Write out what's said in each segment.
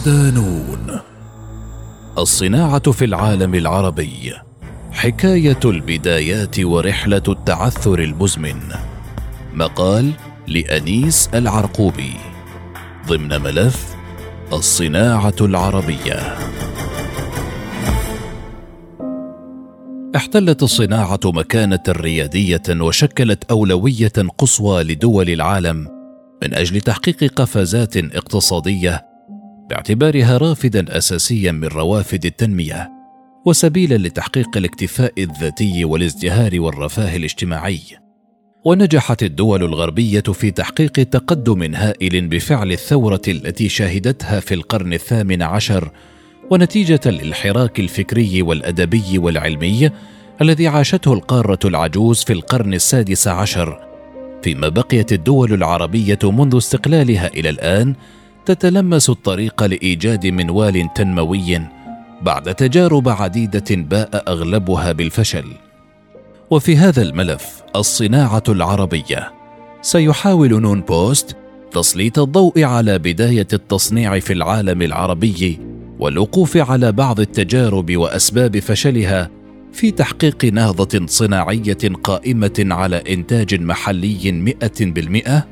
ودانون الصناعة في العالم العربي حكاية البدايات ورحلة التعثر المزمن. مقال لأنيس العرقوبي ضمن ملف الصناعة العربية. احتلت الصناعة مكانة ريادية وشكلت أولوية قصوى لدول العالم من أجل تحقيق قفزات اقتصادية باعتبارها رافدا أساسيا من روافد التنمية وسبيلا لتحقيق الاكتفاء الذاتي والازدهار والرفاه الاجتماعي. ونجحت الدول الغربية في تحقيق تقدم هائل بفعل الثورة التي شهدتها في القرن الثامن عشر ونتيجة الانحراك الفكري والأدبي والعلمي الذي عاشته القارة العجوز في القرن السادس عشر. فيما بقيت الدول العربية منذ استقلالها إلى الآن تتلمس الطريق لإيجاد منوال تنموي بعد تجارب عديدة باء أغلبها بالفشل. وفي هذا الملف الصناعة العربية سيحاول نون بوست تسليط الضوء على بداية التصنيع في العالم العربي والوقوف على بعض التجارب وأسباب فشلها في تحقيق نهضة صناعية قائمة على إنتاج محلي مئة بالمئة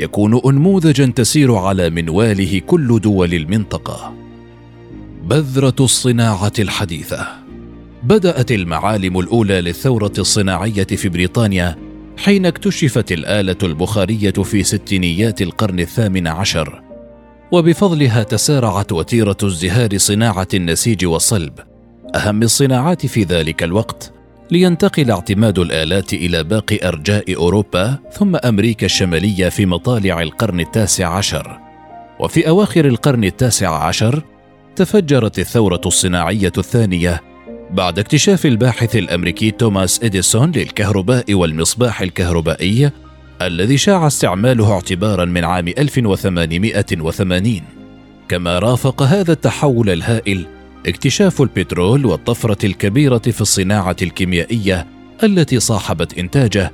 يكون انموذجا تسير على منواله كل دول المنطقة. بذرة الصناعة الحديثة. بدأت المعالم الأولى للثورة الصناعية في بريطانيا حين اكتشفت الآلة البخارية في ستينيات القرن الثامن عشر وبفضلها تسارعت وتيرة ازدهار صناعة النسيج والصلب. أهم الصناعات في ذلك الوقت لينتقل اعتماد الآلات إلى باقي أرجاء أوروبا ثم أمريكا الشمالية في مطالع القرن التاسع عشر. وفي أواخر القرن التاسع عشر تفجرت الثورة الصناعية الثانية بعد اكتشاف الباحث الأمريكي توماس إديسون للكهرباء والمصباح الكهربائي الذي شاع استعماله اعتبارا من عام 1880 كما رافق هذا التحول الهائل اكتشاف البترول والطفرة الكبيرة في الصناعة الكيميائية التي صاحبت إنتاجه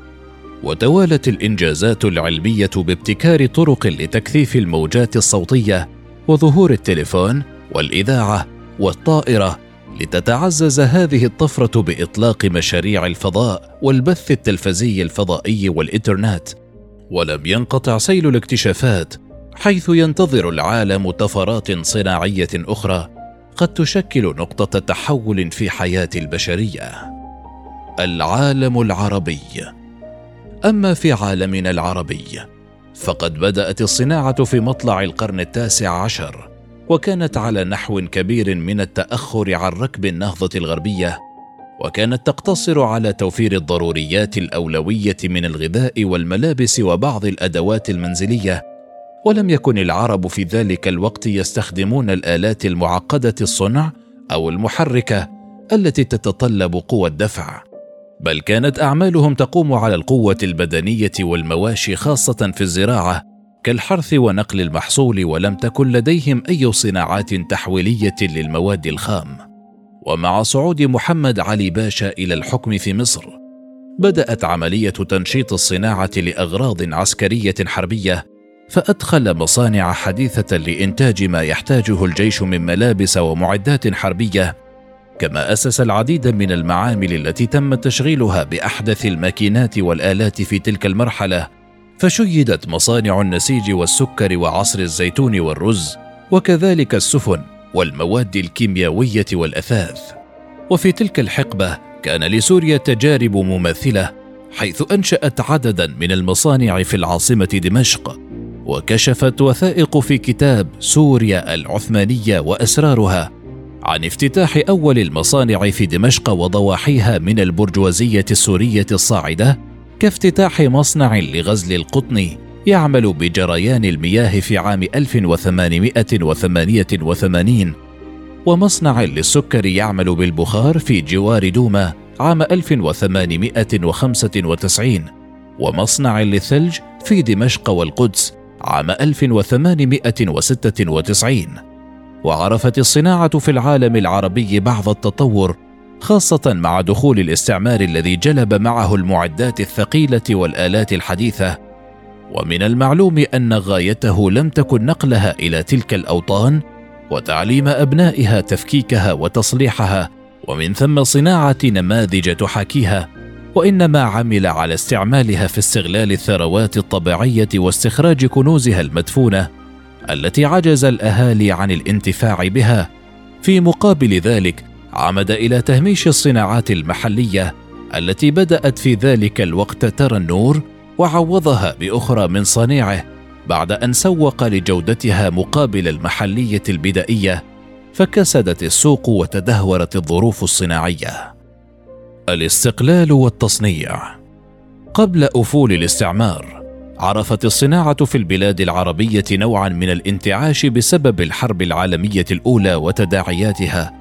وتوالت الإنجازات العلمية بابتكار طرق لتكثيف الموجات الصوتية وظهور التليفون والإذاعة والطائرة لتتعزز هذه الطفرة بإطلاق مشاريع الفضاء والبث التلفزي الفضائي والإنترنت. ولم ينقطع سيل الاكتشافات حيث ينتظر العالم طفرات صناعية أخرى قد تشكل نقطة تحول في حياة البشرية. العالم العربي. أما في عالمنا العربي فقد بدأت الصناعة في مطلع القرن التاسع عشر وكانت على نحو كبير من التأخر عن ركب النهضة الغربية وكانت تقتصر على توفير الضروريات الأولوية من الغذاء والملابس وبعض الأدوات المنزلية ولم يكن العرب في ذلك الوقت يستخدمون الآلات المعقدة الصنع أو المحركة التي تتطلب قوى الدفع بل كانت أعمالهم تقوم على القوة البدنية والمواشي خاصة في الزراعة كالحرث ونقل المحصول ولم تكن لديهم أي صناعات تحويلية للمواد الخام. ومع صعود محمد علي باشا إلى الحكم في مصر بدأت عملية تنشيط الصناعة لأغراض عسكرية حربية فأدخل مصانع حديثة لإنتاج ما يحتاجه الجيش من ملابس ومعدات حربية كما أسس العديد من المعامل التي تم تشغيلها بأحدث الماكينات والآلات في تلك المرحلة. فشيدت مصانع النسيج والسكر وعصر الزيتون والرز وكذلك السفن والمواد الكيميائيه والأثاث. وفي تلك الحقبة كان لسوريا تجارب مماثلة حيث أنشأت عددا من المصانع في العاصمة دمشق. وكشفت وثائق في كتاب سوريا العثمانية وأسرارها عن افتتاح أول المصانع في دمشق وضواحيها من البرجوازية السورية الصاعدة كافتتاح مصنع لغزل القطن يعمل بجريان المياه في عام 1888 ومصنع للسكر يعمل بالبخار في جوار دوما عام 1895 ومصنع للثلج في دمشق والقدس عام 1896 وعرفت الصناعة في العالم العربي بعض التطور خاصة مع دخول الاستعمار الذي جلب معه المعدات الثقيلة والآلات الحديثة. ومن المعلوم أن غايته لم تكن نقلها إلى تلك الأوطان وتعليم أبنائها تفكيكها وتصليحها ومن ثم صناعة نماذج تحاكيها. وإنما عمل على استعمالها في استغلال الثروات الطبيعية واستخراج كنوزها المدفونة التي عجز الأهالي عن الانتفاع بها. في مقابل ذلك عمد إلى تهميش الصناعات المحلية التي بدأت في ذلك الوقت ترى النور وعوضها بأخرى من صنيعه بعد أن سوق لجودتها مقابل المحلية البدائية فكسدت السوق وتدهورت الظروف الصناعية. الاستقلال والتصنيع. قبل أفول الاستعمار عرفت الصناعة في البلاد العربية نوعا من الانتعاش بسبب الحرب العالمية الأولى وتداعياتها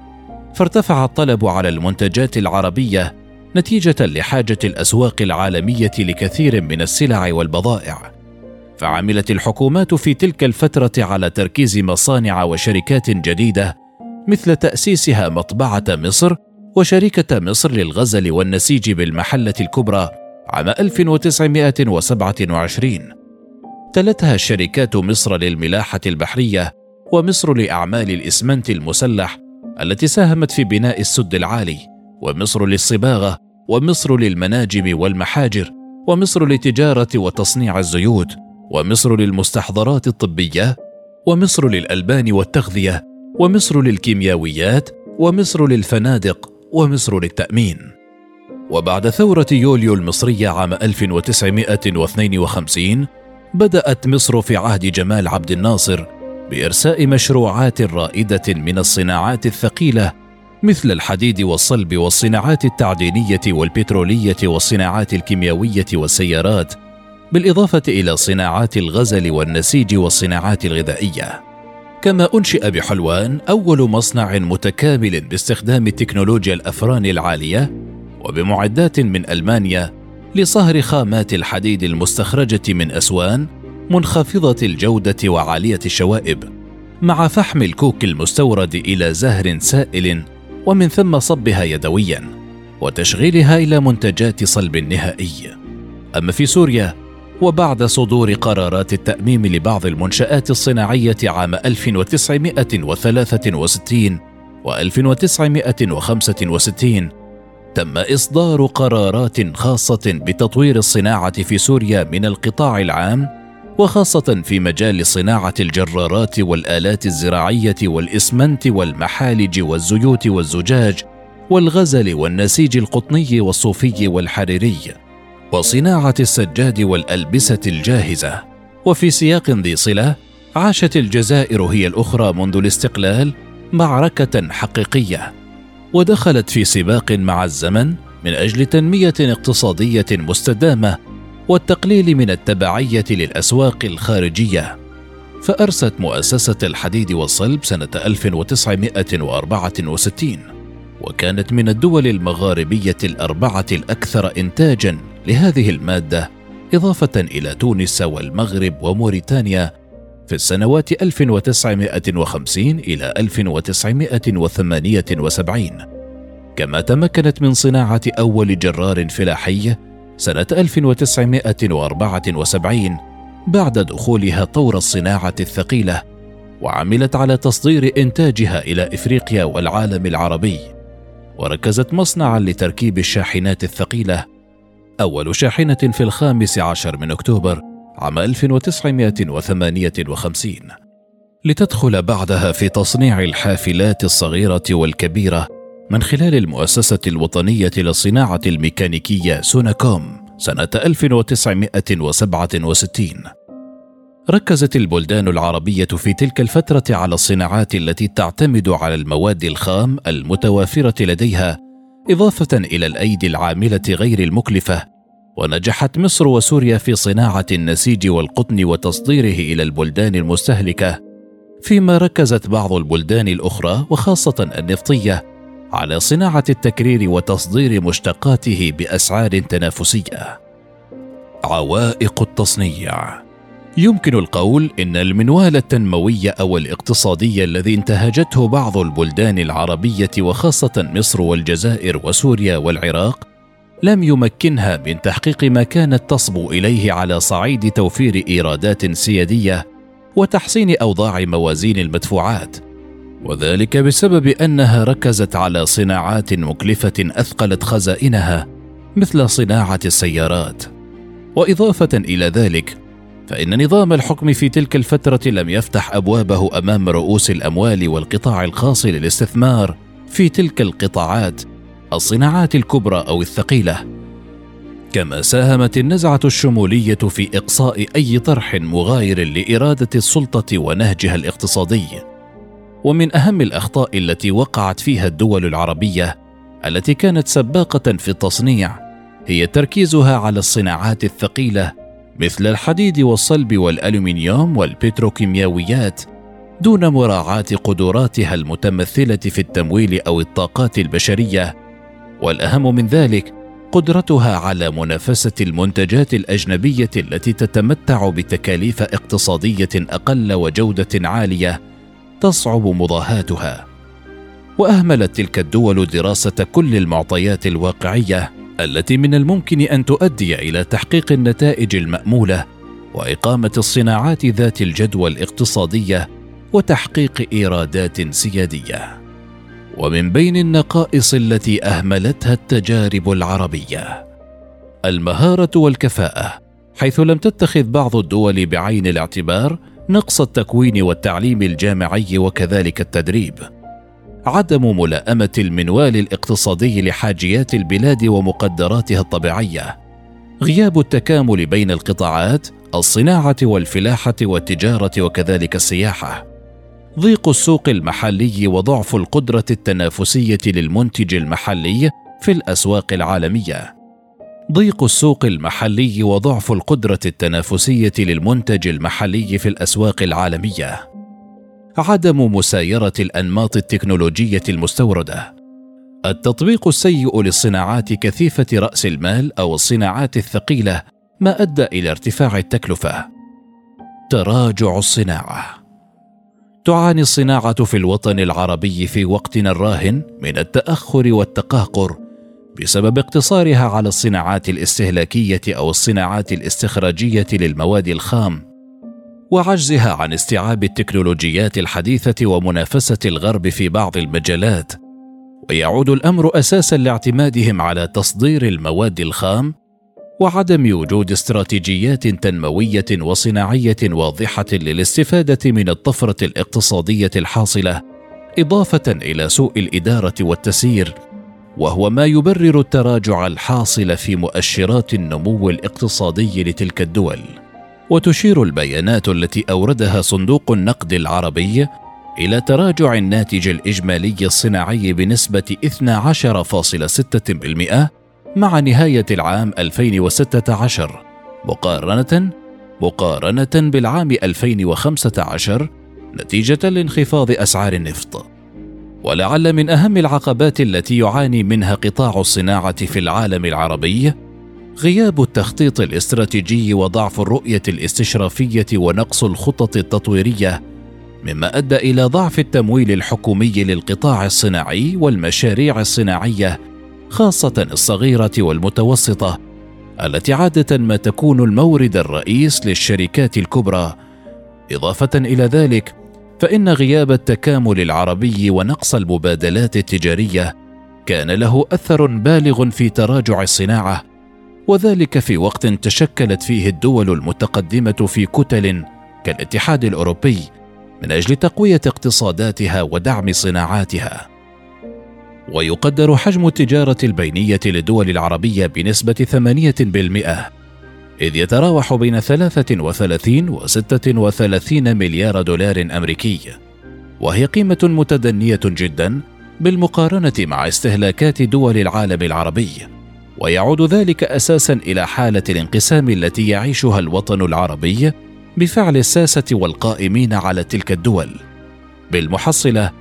فارتفع الطلب على المنتجات العربية نتيجة لحاجة الأسواق العالمية لكثير من السلع والبضائع. فعملت الحكومات في تلك الفترة على تركيز مصانع وشركات جديدة مثل تأسيسها مطبعة مصر وشركة مصر للغزل والنسيج بالمحلة الكبرى عام 1927 تلتها الشركات مصر للملاحة البحرية ومصر لأعمال الإسمنت المسلح التي ساهمت في بناء السد العالي ومصر للصباغة ومصر للمناجم والمحاجر ومصر لتجارة وتصنيع الزيوت ومصر للمستحضرات الطبية ومصر للألبان والتغذية ومصر للكيميائيات ومصر للفنادق. ومصر للتأمين. وبعد ثورة يوليو المصرية عام 1952 بدأت مصر في عهد جمال عبد الناصر بإرساء مشروعات رائدة من الصناعات الثقيلة مثل الحديد والصلب والصناعات التعدينية والبترولية والصناعات الكيميائيه والسيارات بالإضافة إلى صناعات الغزل والنسيج والصناعات الغذائية. كما أنشئ بحلوان أول مصنع متكامل باستخدام تكنولوجيا الأفران العالية وبمعدات من ألمانيا لصهر خامات الحديد المستخرجة من أسوان منخفضة الجودة وعالية الشوائب مع فحم الكوك المستورد إلى زهر سائل ومن ثم صبها يدويا وتشغيلها إلى منتجات صلب نهائي. أما في سوريا وبعد صدور قرارات التأميم لبعض المنشآت الصناعية عام 1963 و 1965 تم إصدار قرارات خاصة بتطوير الصناعة في سوريا من القطاع العام وخاصة في مجال صناعة الجرارات والآلات الزراعية والإسمنت والمحالج والزيوت والزجاج والغزل والنسيج القطني والصوفي والحريري. وصناعة السجاد والألبسة الجاهزة. وفي سياق ذي صلة عاشت الجزائر هي الأخرى منذ الاستقلال معركة حقيقية. ودخلت في سباق مع الزمن من أجل تنمية اقتصادية مستدامة والتقليل من التبعية للأسواق الخارجية. فأرست مؤسسة الحديد والصلب سنة 1964 وكانت من الدول المغاربية الأربعة الأكثر انتاجا لهذه المادة إضافة إلى تونس والمغرب وموريتانيا في السنوات 1950 إلى 1978 كما تمكنت من صناعة أول جرار فلاحي سنة 1974 بعد دخولها طور الصناعة الثقيلة وعملت على تصدير إنتاجها إلى إفريقيا والعالم العربي. وركزت مصنعا لتركيب الشاحنات الثقيلة أول شاحنة في الخامس عشر من أكتوبر عام 1958 لتدخل بعدها في تصنيع الحافلات الصغيرة والكبيرة من خلال المؤسسة الوطنية للصناعة الميكانيكية سوناكوم سنة 1967 ركزت البلدان العربية في تلك الفترة على الصناعات التي تعتمد على المواد الخام المتوافرة لديها إضافة إلى الأيدي العاملة غير المكلفة ونجحت مصر وسوريا في صناعة النسيج والقطن وتصديره إلى البلدان المستهلكة فيما ركزت بعض البلدان الأخرى وخاصة النفطية على صناعة التكرير وتصدير مشتقاته بأسعار تنافسية. عوائق التصنيع يمكن القول إن المنوال التنموي أو الاقتصادي الذي انتهجته بعض البلدان العربية وخاصة مصر والجزائر وسوريا والعراق لم يمكنها من تحقيق ما كانت تصبو إليه على صعيد توفير إيرادات سيادية وتحسين أوضاع موازين المدفوعات. وذلك بسبب أنها ركزت على صناعات مكلفة أثقلت خزائنها مثل صناعة السيارات. وإضافة إلى ذلك فإن نظام الحكم في تلك الفترة لم يفتح أبوابه أمام رؤوس الأموال والقطاع الخاص للاستثمار في تلك القطاعات الصناعات الكبرى أو الثقيلة. كما ساهمت النزعة الشمولية في إقصاء أي طرح مغاير لإرادة السلطة ونهجها الاقتصادي. ومن أهم الأخطاء التي وقعت فيها الدول العربية التي كانت سباقة في التصنيع هي تركيزها على الصناعات الثقيلة مثل الحديد والصلب والالومنيوم والبتروكيماويات دون مراعاة قدراتها المتمثلة في التمويل أو الطاقات البشرية. والأهم من ذلك قدرتها على منافسة المنتجات الأجنبية التي تتمتع بتكاليف اقتصادية أقل وجودة عالية تصعب مضاهاتها. وأهملت تلك الدول دراسة كل المعطيات الواقعية التي من الممكن أن تؤدي إلى تحقيق النتائج المأمولة وإقامة الصناعات ذات الجدوى الاقتصادية وتحقيق إيرادات سيادية. ومن بين النقائص التي أهملتها التجارب العربية المهارة والكفاءة حيث لم تتخذ بعض الدول بعين الاعتبار نقص التكوين والتعليم الجامعي وكذلك التدريب. عدم ملائمة المنوال الاقتصادي لحاجيات البلاد ومقدراتها الطبيعية. غياب التكامل بين القطاعات الصناعة والفلاحة والتجارة وكذلك السياحة. ضيق السوق المحلي وضعف القدرة التنافسية للمنتج المحلي في الأسواق العالمية. ضيق السوق المحلي وضعف القدرة التنافسية للمنتج المحلي في الأسواق العالمية. عدم مسايرة الأنماط التكنولوجية المستوردة. التطبيق السيء للصناعات كثيفة رأس المال أو الصناعات الثقيلة ما أدى إلى ارتفاع التكلفة. تراجع الصناعة. تعاني الصناعة في الوطن العربي في وقتنا الراهن من التأخر والتقهقر بسبب اقتصارها على الصناعات الاستهلاكية أو الصناعات الاستخراجية للمواد الخام. وعجزها عن استيعاب التكنولوجيات الحديثة ومنافسة الغرب في بعض المجالات. ويعود الأمر أساسا لاعتمادهم على تصدير المواد الخام وعدم وجود استراتيجيات تنموية وصناعية واضحة للاستفادة من الطفرة الاقتصادية الحاصلة إضافة إلى سوء الإدارة والتسيير وهو ما يبرر التراجع الحاصل في مؤشرات النمو الاقتصادي لتلك الدول. وتشير البيانات التي أوردها صندوق النقد العربي إلى تراجع الناتج الإجمالي الصناعي بنسبة 12.6% مع نهاية العام 2016 مقارنة مقارنة بالعام 2015 نتيجة لانخفاض أسعار النفط. ولعل من أهم العقبات التي يعاني منها قطاع الصناعة في العالم العربي غياب التخطيط الاستراتيجي وضعف الرؤية الاستشرافية ونقص الخطط التطويرية مما أدى إلى ضعف التمويل الحكومي للقطاع الصناعي والمشاريع الصناعية خاصة الصغيرة والمتوسطة التي عادة ما تكون المورد الرئيس للشركات الكبرى. إضافة إلى ذلك فإن غياب التكامل العربي ونقص المبادلات التجارية كان له أثر بالغ في تراجع الصناعة. وذلك في وقت تشكلت فيه الدول المتقدمة في كتل كالاتحاد الأوروبي من أجل تقوية اقتصاداتها ودعم صناعاتها. ويقدر حجم التجارة البينية للدول العربية بنسبة 8% إذ يتراوح بين 33 و 36 مليار دولار أمريكي وهي قيمة متدنية جدا بالمقارنة مع استهلاكات دول العالم العربي. ويعود ذلك أساسا إلى حالة الانقسام التي يعيشها الوطن العربي بفعل الساسة والقائمين على تلك الدول. بالمحصلة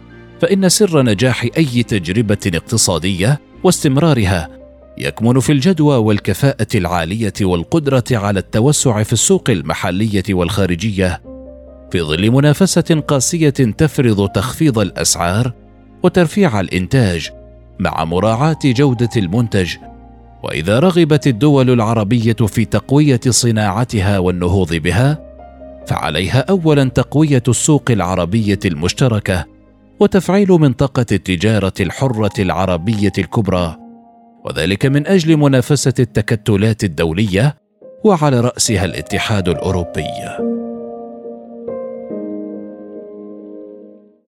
فإن سر نجاح أي تجربة اقتصادية واستمرارها يكمن في الجدوى والكفاءة العالية والقدرة على التوسع في السوق المحلية والخارجية في ظل منافسة قاسية تفرض تخفيض الأسعار وترفيع الإنتاج مع مراعاة جودة المنتج وإذا رغبت الدول العربية في تقوية صناعتها والنهوض بها فعليها اولا تقوية السوق العربية المشتركة وتفعيل منطقة التجارة الحرة العربية الكبرى وذلك من أجل منافسة التكتلات الدولية وعلى رأسها الاتحاد الأوروبي.